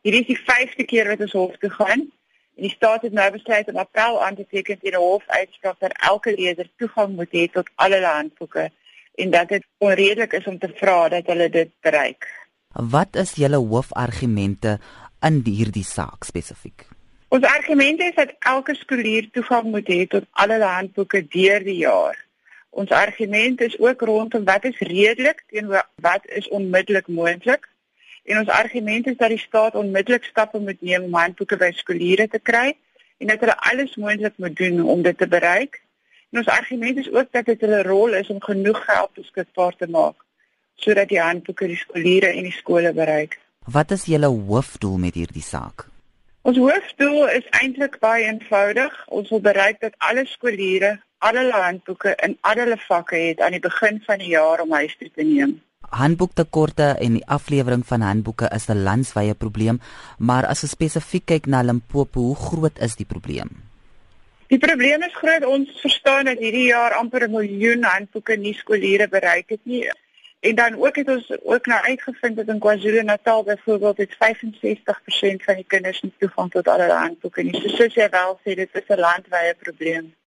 Hierdie is die 5de keer wat ons hof toe gaan en die staat het nou besluit om appel aan te teken teen 'n hofuitspraak dat elke leser toegang moet hê tot al hulle handboeke en dat dit onredelik is om te vra dat hulle dit bereik. Wat is julle hoofargumente in hierdie saak spesifiek? Ons argumente is dat elke skoolier toegang moet hê tot al hulle handboeke deur die jaar. Ons argument is ook rondom wat is redelik teenoor wat is onmiddellik moontlik. En ons argument is dat die staat onmiddellik stappe moet neem om handboeke by skooliere te kry en dat hulle alles moontlik moet doen om dit te bereik. En ons argument is ook dat dit hulle rol is om genoeg geld beskikbaar te maak sodat die handboeke die skooliere en die skole bereik. Wat is julle hoofdoel met hierdie saak? Ons hoofdoel is eintlik baie eenvoudig. Ons wil bereik dat alle skooliere al hulle handboeke in al hulle vakke het aan die begin van die jaar om huis toe te neem. Handboektekorte en die aflewering van handboeke is 'n landwyse probleem, maar as ons spesifiek kyk na Limpopo, hoe groot is die probleem? Die probleem is groot. Ons verstaan dat hierdie jaar amper 'n miljoen handboeke nie skooliere bereik het nie. En dan ook het ons ook nou uitgevind dat in KwaZulu-Natal byvoorbeeld het 65% van die kinders nie toegang tot allerlei handboeke nie. So soos jy wel sê, dit is 'n landwyse probleem.